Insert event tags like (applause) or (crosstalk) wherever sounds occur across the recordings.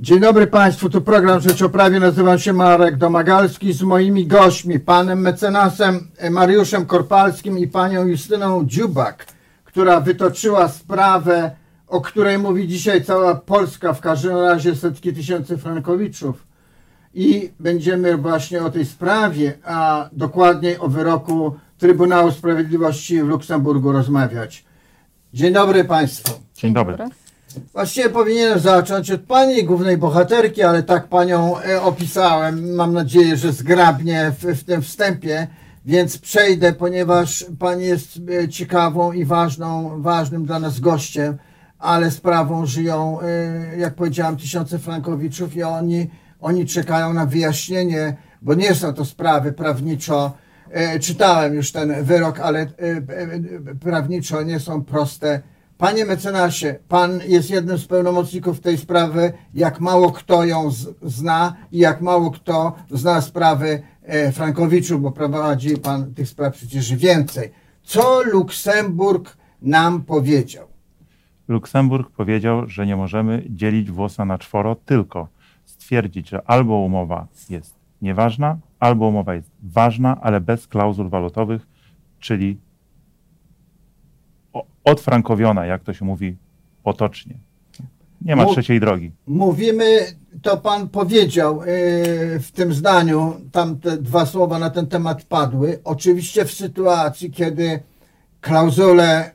Dzień dobry Państwu, tu program Rzecz o Prawie, nazywam się Marek Domagalski z moimi gośćmi, panem mecenasem Mariuszem Korpalskim i panią Justyną Dziubak, która wytoczyła sprawę, o której mówi dzisiaj cała Polska, w każdym razie setki tysięcy frankowiczów. I będziemy właśnie o tej sprawie, a dokładniej o wyroku Trybunału Sprawiedliwości w Luksemburgu rozmawiać. Dzień dobry Państwu. Dzień dobry. Właściwie powinienem zacząć od pani głównej bohaterki, ale tak panią e, opisałem. Mam nadzieję, że zgrabnie w, w tym wstępie, więc przejdę, ponieważ pani jest e, ciekawą i ważną, ważnym dla nas gościem, ale sprawą żyją, e, jak powiedziałem, tysiące frankowiczów i oni, oni czekają na wyjaśnienie, bo nie są to sprawy prawniczo. Czytałem już ten wyrok, ale prawniczo nie są proste. Panie mecenasie, pan jest jednym z pełnomocników tej sprawy, jak mało kto ją z, zna i jak mało kto zna sprawy e, Frankowiczu, bo prowadzi pan tych spraw przecież więcej. Co Luksemburg nam powiedział? Luksemburg powiedział, że nie możemy dzielić włosa na czworo, tylko stwierdzić, że albo umowa jest nieważna, albo umowa jest ważna, ale bez klauzul walutowych, czyli odfrankowiona, jak to się mówi potocznie. Nie ma Mów- trzeciej drogi. Mówimy, to pan powiedział e, w tym zdaniu, tam te dwa słowa na ten temat padły. Oczywiście w sytuacji, kiedy klauzule,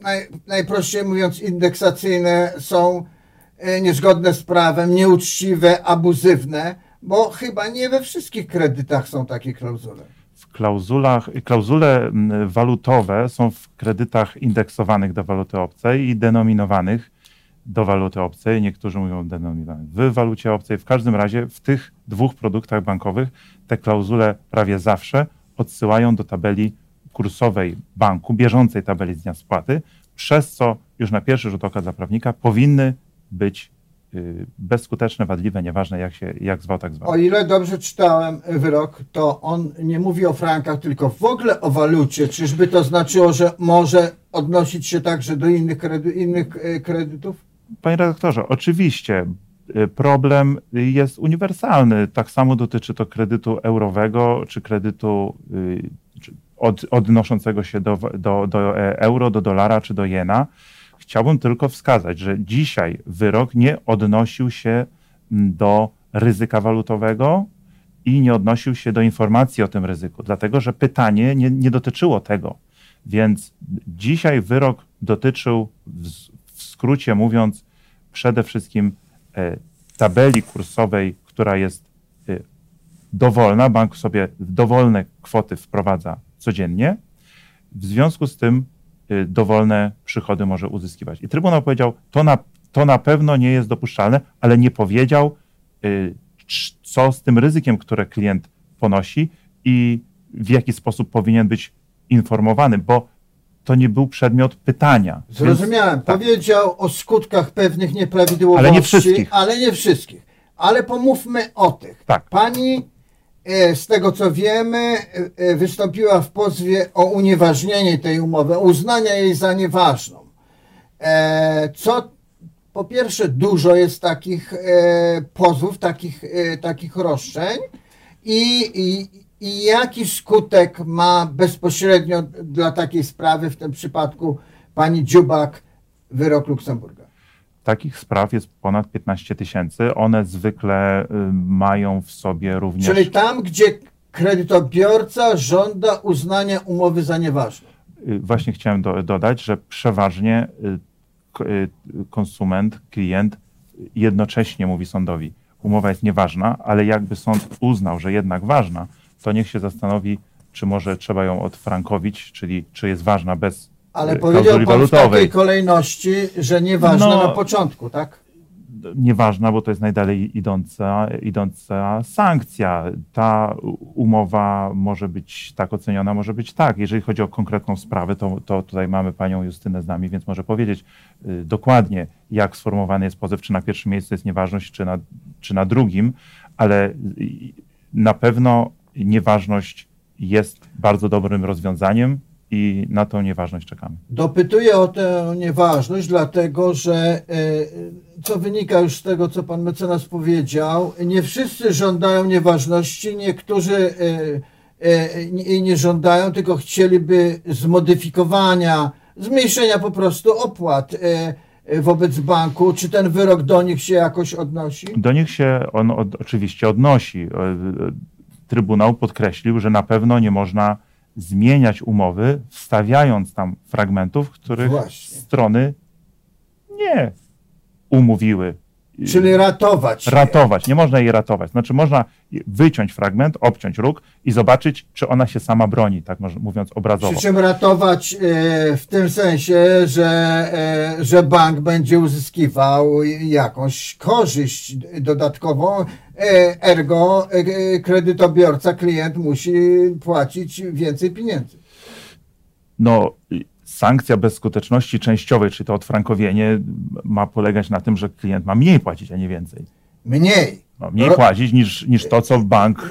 naj, najprościej mówiąc, indeksacyjne są e, niezgodne z prawem, nieuczciwe, abuzywne, bo chyba nie we wszystkich kredytach są takie klauzule. Klauzulach, klauzule walutowe są w kredytach indeksowanych do waluty obcej i denominowanych do waluty obcej. Niektórzy mówią denominowanych w walucie obcej. W każdym razie w tych dwóch produktach bankowych te klauzule prawie zawsze odsyłają do tabeli kursowej banku, bieżącej tabeli z dnia spłaty, przez co już na pierwszy rzut oka dla prawnika powinny być bezskuteczne, wadliwe, nieważne jak się jak zwał, tak zwał. O ile dobrze czytałem wyrok, to on nie mówi o frankach, tylko w ogóle o walucie. Czyżby to znaczyło, że może odnosić się także do innych, kredy, innych e, kredytów? Panie redaktorze, oczywiście y, problem jest uniwersalny. Tak samo dotyczy to kredytu eurowego, czy kredytu y, od, odnoszącego się do, do, do e, euro, do dolara, czy do jena. Chciałbym tylko wskazać, że dzisiaj wyrok nie odnosił się mm, do ryzyka walutowego i nie odnosił się do informacji o tym ryzyku, dlatego że pytanie nie, nie dotyczyło tego. Więc dzisiaj wyrok dotyczył, w, w skrócie mówiąc, przede wszystkim e, tabeli kursowej, która jest e, dowolna. Bank sobie dowolne kwoty wprowadza codziennie. W związku z tym dowolne przychody może uzyskiwać. I Trybunał powiedział, to na, to na pewno nie jest dopuszczalne, ale nie powiedział, cz- co z tym ryzykiem, które klient ponosi i w jaki sposób powinien być informowany, bo to nie był przedmiot pytania. Więc- Zrozumiałem. tak. Powiedział o skutkach pewnych nieprawidłowości. Ale nie wszystkich. Ale nie wszystkich. Ale pomówmy o tych. Tak. Pani, z tego co wiemy, e, e, wystąpiła w pozwie o unieważnienie tej umowy, o uznanie jej za nieważną. E, Co po pierwsze, dużo jest takich e, pozwów, takich, e, takich roszczeń i, i, i jaki skutek ma bezpośrednio dla takiej sprawy, w tym przypadku pani Dziubak, wyrok Luksemburga? Takich spraw jest ponad 15 tysięcy. One zwykle y, mają w sobie również. Czyli tam, gdzie kredytobiorca żąda uznania umowy za nieważną. y, Właśnie chciałem do, dodać, że przeważnie y, konsument, klient jednocześnie mówi sądowi: umowa jest nieważna, ale jakby sąd uznał, że jednak ważna, to niech się zastanowi, czy może trzeba ją odfrankowić, czyli czy jest ważna bez Ale y, powiedział pan w takiej kolejności, że nieważna No. na początku, tak? nieważna, bo to jest najdalej idąca, idąca sankcja. Ta umowa może być tak oceniona, może być tak. Jeżeli chodzi o konkretną sprawę, to, to tutaj mamy panią Justynę z nami, więc może powiedzieć y, dokładnie, jak sformułowany jest pozew, czy na pierwszym miejscu jest nieważność, czy na, czy na drugim, ale y, na pewno nieważność jest bardzo dobrym rozwiązaniem i na tą nieważność czekamy. Dopytuję o tę nieważność, dlatego że e, co wynika już z tego, co pan mecenas powiedział, nie wszyscy żądają nieważności, niektórzy e, e, nie, nie żądają, tylko chcieliby zmodyfikowania, zmniejszenia po prostu opłat wobec banku. Czy ten wyrok do nich się jakoś odnosi? Do nich się on od, oczywiście odnosi. Trybunał podkreślił, że na pewno nie można zmieniać umowy, wstawiając tam fragmentów, których Właśnie. strony nie umówiły. Czyli ratować. Ratować, nie można jej ratować. Znaczy można wyciąć fragment, obciąć róg i zobaczyć, czy ona się sama broni, tak mówiąc obrazowo. Przy czym ratować e, w tym sensie, że, e, że bank będzie uzyskiwał jakąś korzyść dodatkową, e, ergo kredytobiorca, klient musi płacić więcej pieniędzy. no, sankcja bezskuteczności częściowej, czy to odfrankowienie, ma polegać na tym, że klient ma mniej płacić, a nie więcej. Mniej. No, mniej Ro- płacić niż, niż to, co bank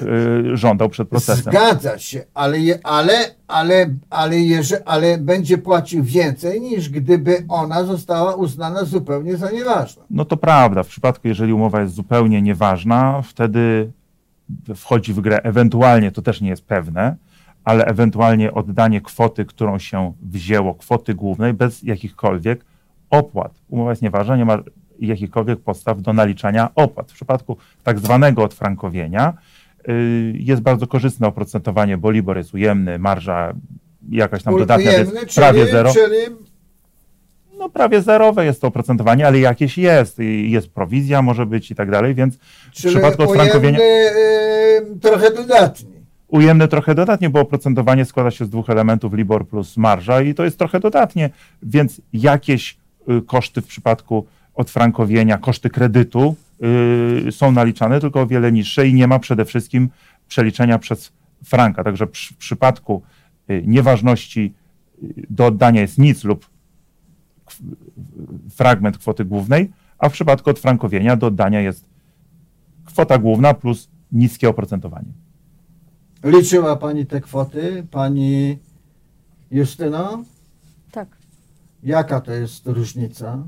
y, żądał przed procesem. Zgadza się, ale, je, ale, ale, ale, jeże, ale będzie płacił więcej niż gdyby ona została uznana zupełnie za nieważną. No to prawda, w przypadku, jeżeli umowa jest zupełnie nieważna, wtedy wchodzi w grę ewentualnie, to też nie jest pewne, ale ewentualnie oddanie kwoty, którą się wzięło, kwoty głównej, bez jakichkolwiek opłat. Umowa jest nieważna, nie ma jakichkolwiek podstaw do naliczania opłat. W przypadku tak zwanego odfrankowienia y, jest bardzo korzystne oprocentowanie, bo LIBOR jest ujemny, marża jakaś tam dodatnia, jest prawie zero. Czyli No prawie zerowe jest to oprocentowanie, ale jakieś jest. I Jest prowizja, może być i tak dalej, więc w Czyli przypadku odfrankowienia ujemny, y, trochę dodatni. Ujemne trochę dodatnie, bo oprocentowanie składa się z dwóch elementów, LIBOR plus marża i to jest trochę dodatnie, więc jakieś y, koszty w przypadku odfrankowienia, koszty kredytu y, są naliczane, tylko o wiele niższe i nie ma przede wszystkim przeliczenia przez franka. Także przy, w przypadku y, nieważności y, do oddania jest nic lub fragment kwoty głównej, a w przypadku odfrankowienia do oddania jest kwota główna plus niskie oprocentowanie. Liczyła Pani te kwoty, Pani Justyno? Tak. Jaka to jest różnica?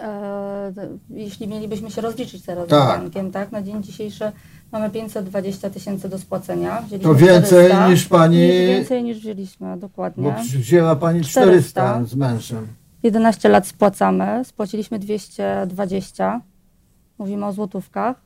E, jeśli mielibyśmy się rozliczyć teraz Tak. z bankiem, tak, na dzień dzisiejszy mamy 520 tysięcy do spłacenia. To Wzięliśmy więcej 400, niż Pani, Więcej niż wzięliśmy, bo dokładnie. wzięła Pani 400 400. z mężem. 11 lat spłacamy, spłaciliśmy 220, mówimy o złotówkach,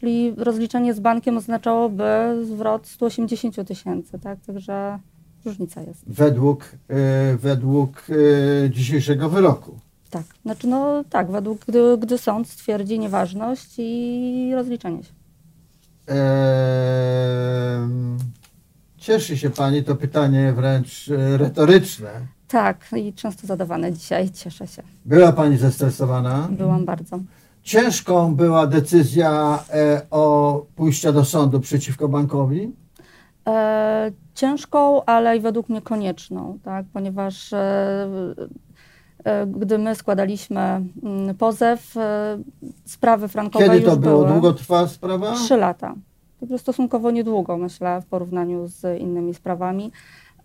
czyli rozliczenie z bankiem oznaczałoby zwrot 180 tysięcy, tak, także różnica jest. Według, y, według y, dzisiejszego wyroku. Tak, znaczy no tak, według, gdy, gdy sąd stwierdzi nieważność i rozliczenie się. Cieszy się Pani, to pytanie wręcz y, retoryczne. Tak, i często zadawane dzisiaj, cieszę się. Była Pani zestresowana? Byłam bardzo. Ciężką była decyzja e, o pójścia do sądu przeciwko bankowi? E, ciężką, ale i według mnie konieczną, tak? ponieważ e, gdy my składaliśmy mm, pozew, sprawy frankowe Kiedy to było? były. Długo trwa sprawa? Trzy lata. To stosunkowo niedługo, myślę, w porównaniu z innymi sprawami.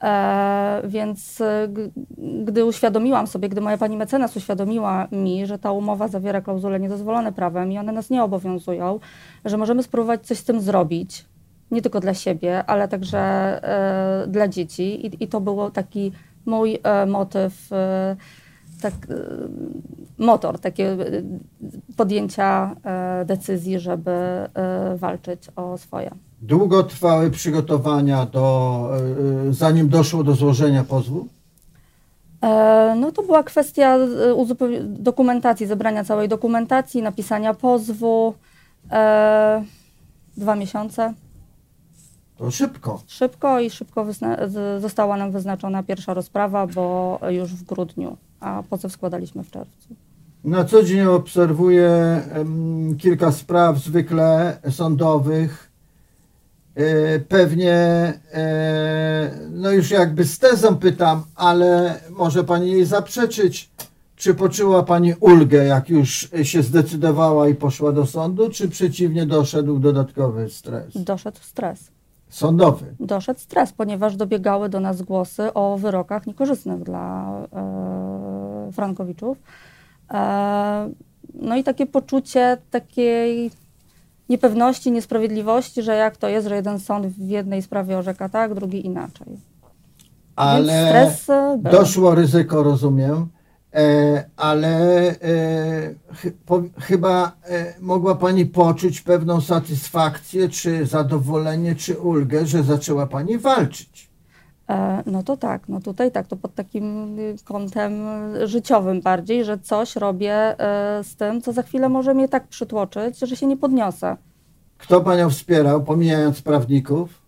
E, więc e, gdy uświadomiłam sobie, gdy moja pani mecenas uświadomiła mi, że ta umowa zawiera klauzule niedozwolone prawem i one nas nie obowiązują, że możemy spróbować coś z tym zrobić, nie tylko dla siebie, ale także e, dla dzieci. I, I to był taki mój motyw, tak, motor takie podjęcia decyzji, żeby walczyć o swoje. Długo trwały przygotowania do, y, zanim doszło do złożenia pozwu? E, No to była kwestia e, dokumentacji, zebrania całej dokumentacji, napisania pozwu. E, dwa miesiące. To szybko. Szybko i szybko została nam wyznaczona pierwsza rozprawa, bo już w grudniu, a pozew składaliśmy w czerwcu. Na co dzień obserwuję em, kilka spraw zwykle sądowych. E, Pewnie, e, no już jakby z tezą pytam, ale może Pani jej zaprzeczyć. Czy poczuła Pani ulgę, jak już się zdecydowała i poszła do sądu, czy przeciwnie doszedł dodatkowy stres? Doszedł stres. Sądowy. doszedł stres, ponieważ dobiegały do nas głosy o wyrokach niekorzystnych dla e, Frankowiczów. E, no i takie poczucie takiej niepewności, niesprawiedliwości, że jak to jest, że jeden sąd w jednej sprawie orzeka tak, drugi inaczej. Ale e, doszło ryzyko, rozumiem, e, ale e, chy, po, chyba e, mogła Pani poczuć pewną satysfakcję, czy zadowolenie, czy ulgę, że zaczęła Pani walczyć. E, No to tak, no tutaj tak, to pod takim y, kątem życiowym bardziej, że coś robię e, z tym, co za chwilę może mnie tak przytłoczyć, że się nie podniosę. Kto Panią wspierał, pomijając prawników?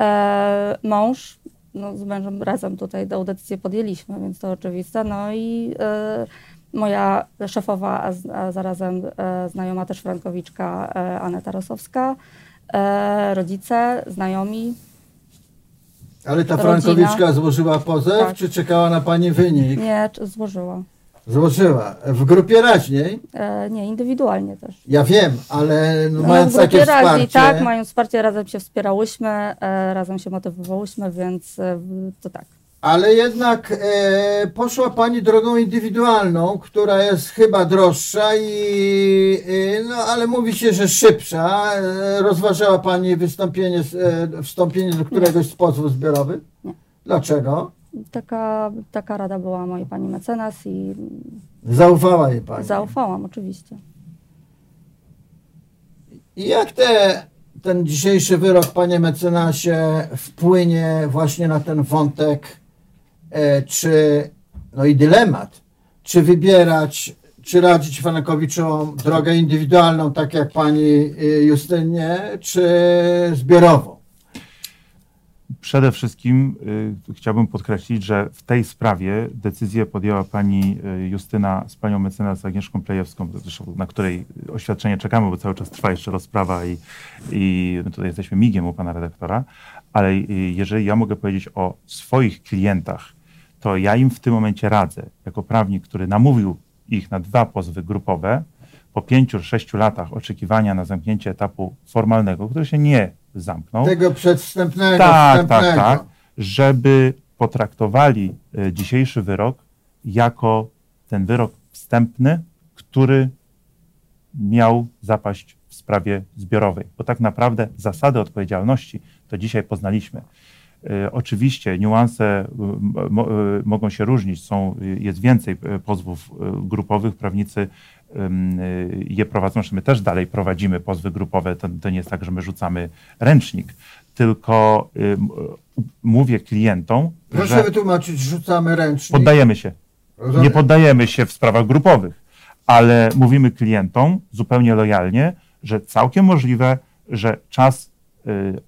E, mąż, no z mężem razem tutaj tę decyzję podjęliśmy, więc to oczywiste. No i e, moja szefowa, a, zarazem e, znajoma też Frankowiczka e, Aneta Rosowska, rodzice, znajomi. Ale ta Rodzina. Frankowiczka złożyła pozew, Tak. czy czekała na Pani wynik? Nie, czy- złożyła. Złożyła. W grupie raźniej? E, nie, indywidualnie też. Ja wiem, ale no, No, mając w grupie takie raźniej, wsparcie... tak, mając wsparcie, razem się wspierałyśmy, e, razem się motywowałyśmy, więc e, w- to tak. Ale jednak e, poszła Pani drogą indywidualną, która jest chyba droższa i e, no ale mówi się, że szybsza. E, rozważała Pani wystąpienie, e, wstąpienie do któregoś z pozwów zbiorowych? Nie. Dlaczego? Taka, taka rada była mojej pani mecenas i Zaufała jej Pani. zaufałam oczywiście. I jak te, ten dzisiejszy wyrok, Panie mecenasie, wpłynie właśnie na ten wątek, czy, no i dylemat, czy wybierać, czy radzić Frankowiczom drogę indywidualną, tak jak Pani e, Justynie, czy zbiorową? Przede wszystkim y, chciałbym podkreślić, że w tej sprawie decyzję podjęła pani y, Justyna z panią mecenas Agnieszką Plejewską, na której oświadczenie czekamy, bo cały czas trwa jeszcze rozprawa i, i my tutaj jesteśmy migiem u pana redaktora, ale y, jeżeli ja mogę powiedzieć o swoich klientach, to ja im w tym momencie radzę, jako prawnik, który namówił ich na dwa pozwy grupowe, po pięciu, sześciu latach oczekiwania na zamknięcie etapu formalnego, który się nie zamknął, Tego przedwstępnego, tak, tak, tak, żeby potraktowali e, dzisiejszy wyrok jako ten wyrok wstępny, który miał zapaść w sprawie zbiorowej. Bo tak naprawdę zasady odpowiedzialności to dzisiaj poznaliśmy. E, Oczywiście niuanse mo, y, mogą się różnić, są, jest więcej pozwów grupowych, prawnicy je prowadzą, my też dalej prowadzimy pozwy grupowe, to, to nie jest tak, że my rzucamy ręcznik, tylko mówię klientom, Proszę że wytłumaczyć, rzucamy ręcznik. poddajemy się. Rozumiem. Nie poddajemy się w sprawach grupowych, ale mówimy klientom zupełnie lojalnie, że całkiem możliwe, że czas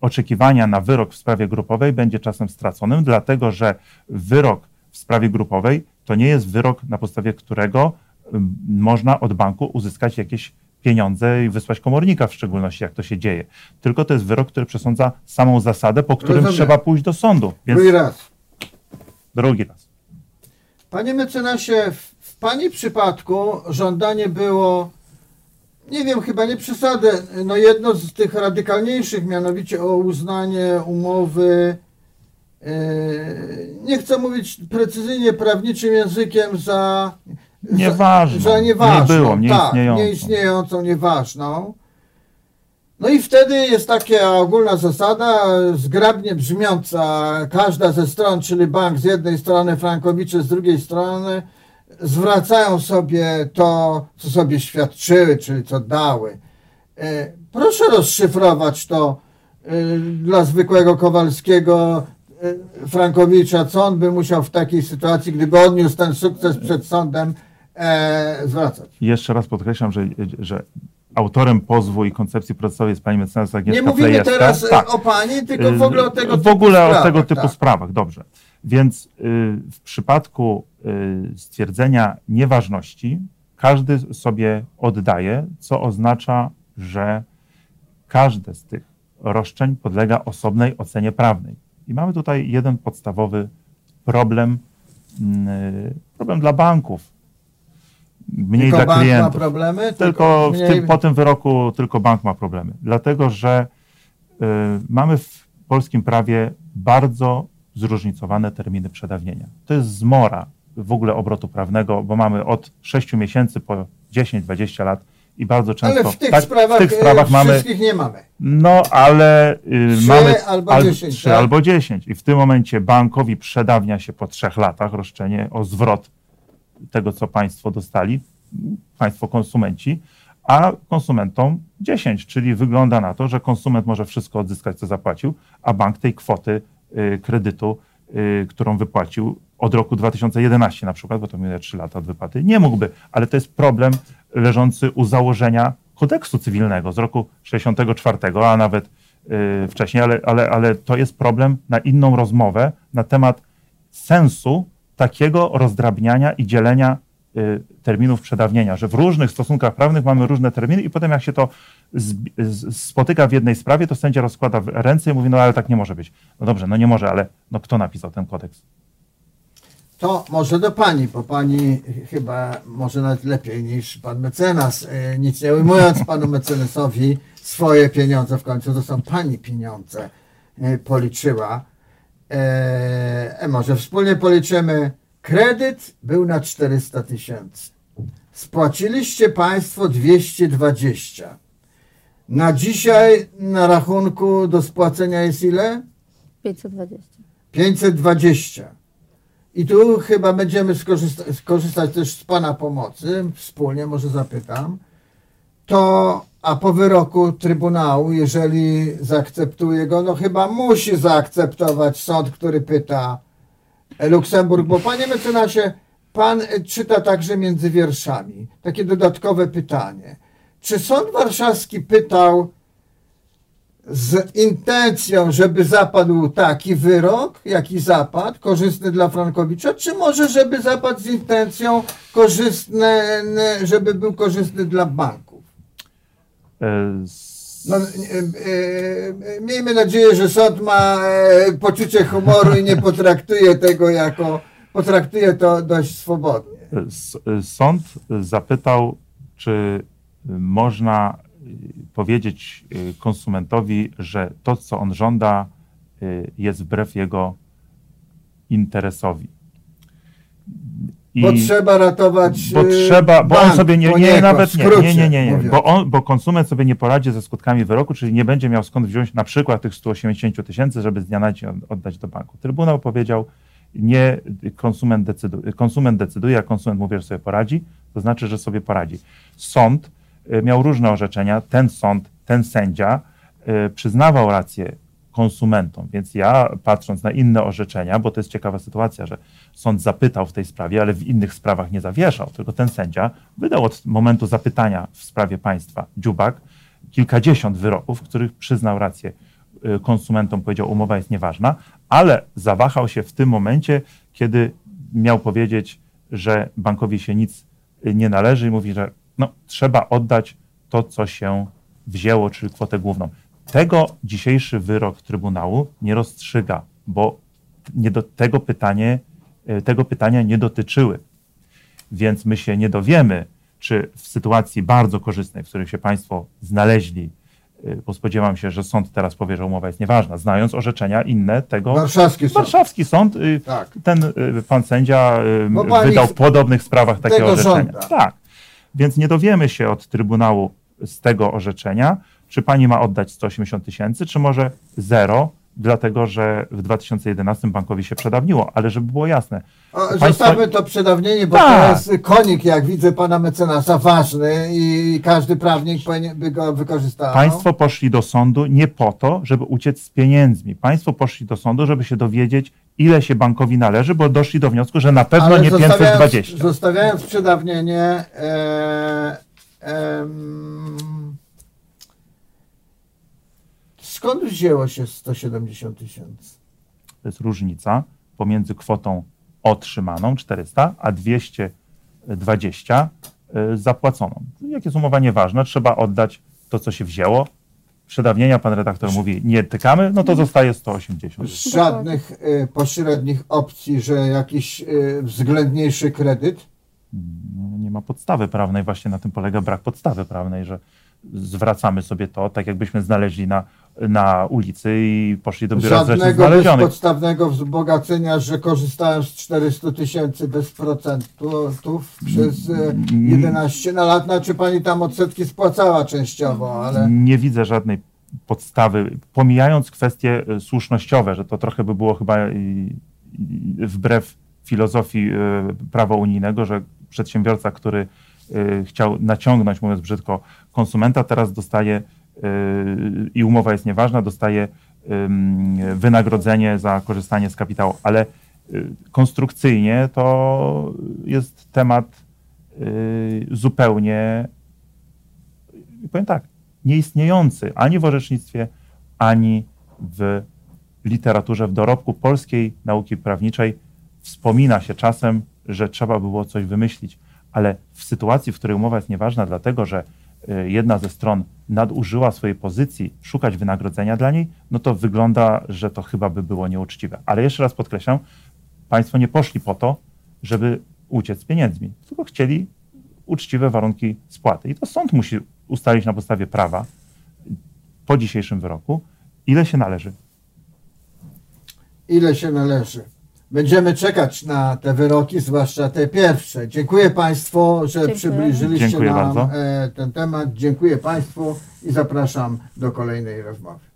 oczekiwania na wyrok w sprawie grupowej będzie czasem straconym, dlatego że wyrok w sprawie grupowej to nie jest wyrok, na podstawie którego ym, można od banku uzyskać jakieś pieniądze i wysłać komornika w szczególności, jak to się dzieje. Tylko to jest wyrok, który przesądza samą zasadę, po którym Rozumiem. trzeba pójść do sądu. Więc Drugi raz. drugi raz. Panie mecenasie, w Pani przypadku żądanie było, nie wiem, chyba nie przesadę, no jedno z tych radykalniejszych, mianowicie o uznanie umowy, e, nie chcę mówić precyzyjnie prawniczym językiem, za Nieważną. Za, za nieważną, Nie było, tak, nieistniejącą. nieistniejącą, nieważną. No i wtedy jest taka ogólna zasada, zgrabnie brzmiąca, każda ze stron, czyli bank z jednej strony, Frankowicze z drugiej strony, zwracają sobie to, co sobie świadczyły, czyli co dały. E, Proszę rozszyfrować to e, dla zwykłego Kowalskiego, e, Frankowicza, co on by musiał w takiej sytuacji, gdyby odniósł ten sukces przed sądem, zwracać. Jeszcze raz podkreślam, że, że autorem pozwu i koncepcji procesowej jest pani mecenas Agnieszka Nie mówimy Plejewska. teraz Tak. o pani, tylko w ogóle o tego W typu ogóle sprawach, o tego typu tak. sprawach, dobrze. Więc y, w przypadku y, stwierdzenia nieważności każdy sobie oddaje, co oznacza, że każde z tych roszczeń podlega osobnej ocenie prawnej. I mamy tutaj jeden podstawowy problem, mm, problem dla banków, mniej Tylko dla bank ma klientów. problemy? Tylko mniej- tym, po tym wyroku tylko bank ma problemy. Dlatego, że y, mamy w polskim prawie bardzo zróżnicowane terminy przedawnienia. To jest zmora w ogóle obrotu prawnego, bo mamy od 6 miesięcy po 10-20 lat i bardzo często Ale w tych tak, sprawach, w tych sprawach e, mamy wszystkich nie mamy. no, ale y, Trzy mamy albo al- dziesięć, trzy tak? albo 10. I w tym momencie bankowi przedawnia się po trzech latach roszczenie o zwrot tego, co państwo dostali, państwo konsumenci, a konsumentom 10, czyli wygląda na to, że konsument może wszystko odzyskać, co zapłacił, a bank tej kwoty kredytu, y, którą wypłacił od roku 2011 na przykład, bo to minęły 3 lata od wypłaty, nie mógłby. Ale to jest problem leżący u założenia kodeksu cywilnego z roku 64, a nawet y, wcześniej, ale, ale, ale to jest problem na inną rozmowę na temat sensu takiego rozdrabniania i dzielenia y, terminów przedawnienia, że w różnych stosunkach prawnych mamy różne terminy i potem jak się to spotyka w jednej sprawie, to sędzia rozkłada ręce i mówi, no ale tak nie może być. No dobrze, no nie może, ale no kto napisał ten kodeks? To może do pani, bo pani chyba może nawet lepiej niż pan mecenas, e, nic nie ujmując (laughs) panu mecenasowi swoje pieniądze w końcu, to są pani pieniądze, e, policzyła. E, e, może wspólnie policzymy. Kredyt był na 400 tysięcy. Spłaciliście państwo 220. Na dzisiaj na rachunku do spłacenia jest ile? 520. 520. I tu chyba będziemy skorzysta- skorzystać też z Pana pomocy, wspólnie może zapytam. To, a po wyroku Trybunału, jeżeli zaakceptuje go, no chyba musi zaakceptować sąd, który pyta Luksemburg, bo Panie mecenasie, Pan czyta także między wierszami. Takie dodatkowe pytanie. Czy Sąd Warszawski pytał z intencją, żeby zapadł taki wyrok, jaki zapadł, korzystny dla Frankowicza, czy może, żeby zapadł z intencją korzystny, żeby był korzystny dla banków? E, s- No, e, e, miejmy nadzieję, że sąd ma e, poczucie humoru i nie potraktuje tego jako, potraktuje to dość swobodnie. Sąd zapytał, czy można y, powiedzieć konsumentowi, że to, co on żąda, jest wbrew jego interesowi. I- Bo trzeba ratować bo e, trzeba, bo on bank sobie nie, nie poniekąd, nawet nie, nie, nie, nie, nie, bo, on, bo konsument sobie nie poradzi ze skutkami wyroku, czyli nie będzie miał skąd wziąć na przykład tych 180 tysięcy, żeby z dnia na dzień od- oddać do banku. Trybunał powiedział, nie, konsument decyduje, konsument decyduje, a konsument mówi, że sobie poradzi, to znaczy, że sobie poradzi. Sąd y, miał różne orzeczenia, ten sąd, ten sędzia y, przyznawał rację konsumentom, więc ja patrząc na inne orzeczenia, bo to jest ciekawa sytuacja, że sąd zapytał w tej sprawie, ale w innych sprawach nie zawieszał, tylko ten sędzia wydał od momentu zapytania w sprawie państwa Dziubak kilkadziesiąt wyroków, w których przyznał rację y, konsumentom, powiedział, umowa jest nieważna, ale zawahał się w tym momencie, kiedy miał powiedzieć, że bankowi się nic y, nie należy i mówi, że no, trzeba oddać to, co się wzięło, czyli kwotę główną. Tego dzisiejszy wyrok Trybunału nie rozstrzyga, bo nie do, tego, pytanie, y, tego pytania nie dotyczyły. Więc my się nie dowiemy, czy w sytuacji bardzo korzystnej, w której się Państwo znaleźli, y, bo spodziewam się, że sąd teraz powie, że umowa jest nieważna, znając orzeczenia inne tego. Warszawski sąd. Warszawski sąd, y, Tak. ten y, pan sędzia y, Bo pani wydał w podobnych sprawach takie orzeczenia. żąda. Tak. Więc nie dowiemy się od Trybunału z tego orzeczenia, czy pani ma oddać 180 tysięcy, czy może zero, dlatego że w 2011 bankowi się przedawniło. Ale żeby było jasne, O, Państwo- Zostawmy to przedawnienie, bo Tak. to jest konik, jak widzę pana mecenasa, ważny i każdy prawnik by go wykorzystał. Państwo poszli do sądu nie po to, żeby uciec z pieniędzmi. Państwo poszli do sądu, żeby się dowiedzieć, ile się bankowi należy, bo doszli do wniosku, że na pewno nie zostawiając- 520. Zostawiając przedawnienie, e, em, skąd wzięło się 170 tysięcy? To jest różnica pomiędzy kwotą otrzymaną 400, a 220 y, zapłaconą. Jak jest umowa nieważna, trzeba oddać to, co się wzięło. Przedawnienia, pan redaktor mówi, nie tykamy, no to zostaje 180. Żadnych e, pośrednich opcji, że jakiś e, względniejszy kredyt? No, nie ma podstawy prawnej, właśnie na tym polega brak podstawy prawnej, że zwracamy sobie to, tak jakbyśmy znaleźli na na ulicy i poszli do biura Żadnego bezpodstawnego wzbogacenia, że korzystałem z 400 tysięcy bez procentów przez e, 11 na lat. Znaczy pani tam odsetki spłacała częściowo, ale Nie widzę żadnej podstawy, pomijając kwestie e, słusznościowe, że to trochę by było chyba wbrew filozofii e, prawa unijnego, że przedsiębiorca, który chciał naciągnąć, mówiąc brzydko, konsumenta, teraz dostaje i umowa jest nieważna, dostaje wynagrodzenie za korzystanie z kapitału, ale y, konstrukcyjnie to jest temat y, zupełnie powiem tak, nieistniejący ani w orzecznictwie, ani w literaturze, w dorobku polskiej nauki prawniczej. Wspomina się czasem, że trzeba było coś wymyślić, ale w sytuacji, w której umowa jest nieważna, dlatego że jedna ze stron nadużyła swojej pozycji, szukać wynagrodzenia dla niej, no to wygląda, że to chyba by było nieuczciwe. Ale jeszcze raz podkreślam, państwo nie poszli po to, żeby uciec z pieniędzmi, tylko chcieli uczciwe warunki spłaty. I to sąd musi ustalić na podstawie prawa po dzisiejszym wyroku, ile się należy. ile się należy. Będziemy czekać na te wyroki, zwłaszcza te pierwsze. Dziękuję Państwu, że Dziękuję. przybliżyliście Dziękuję nam bardzo. e, ten temat. Dziękuję Państwu i zapraszam do kolejnej rozmowy.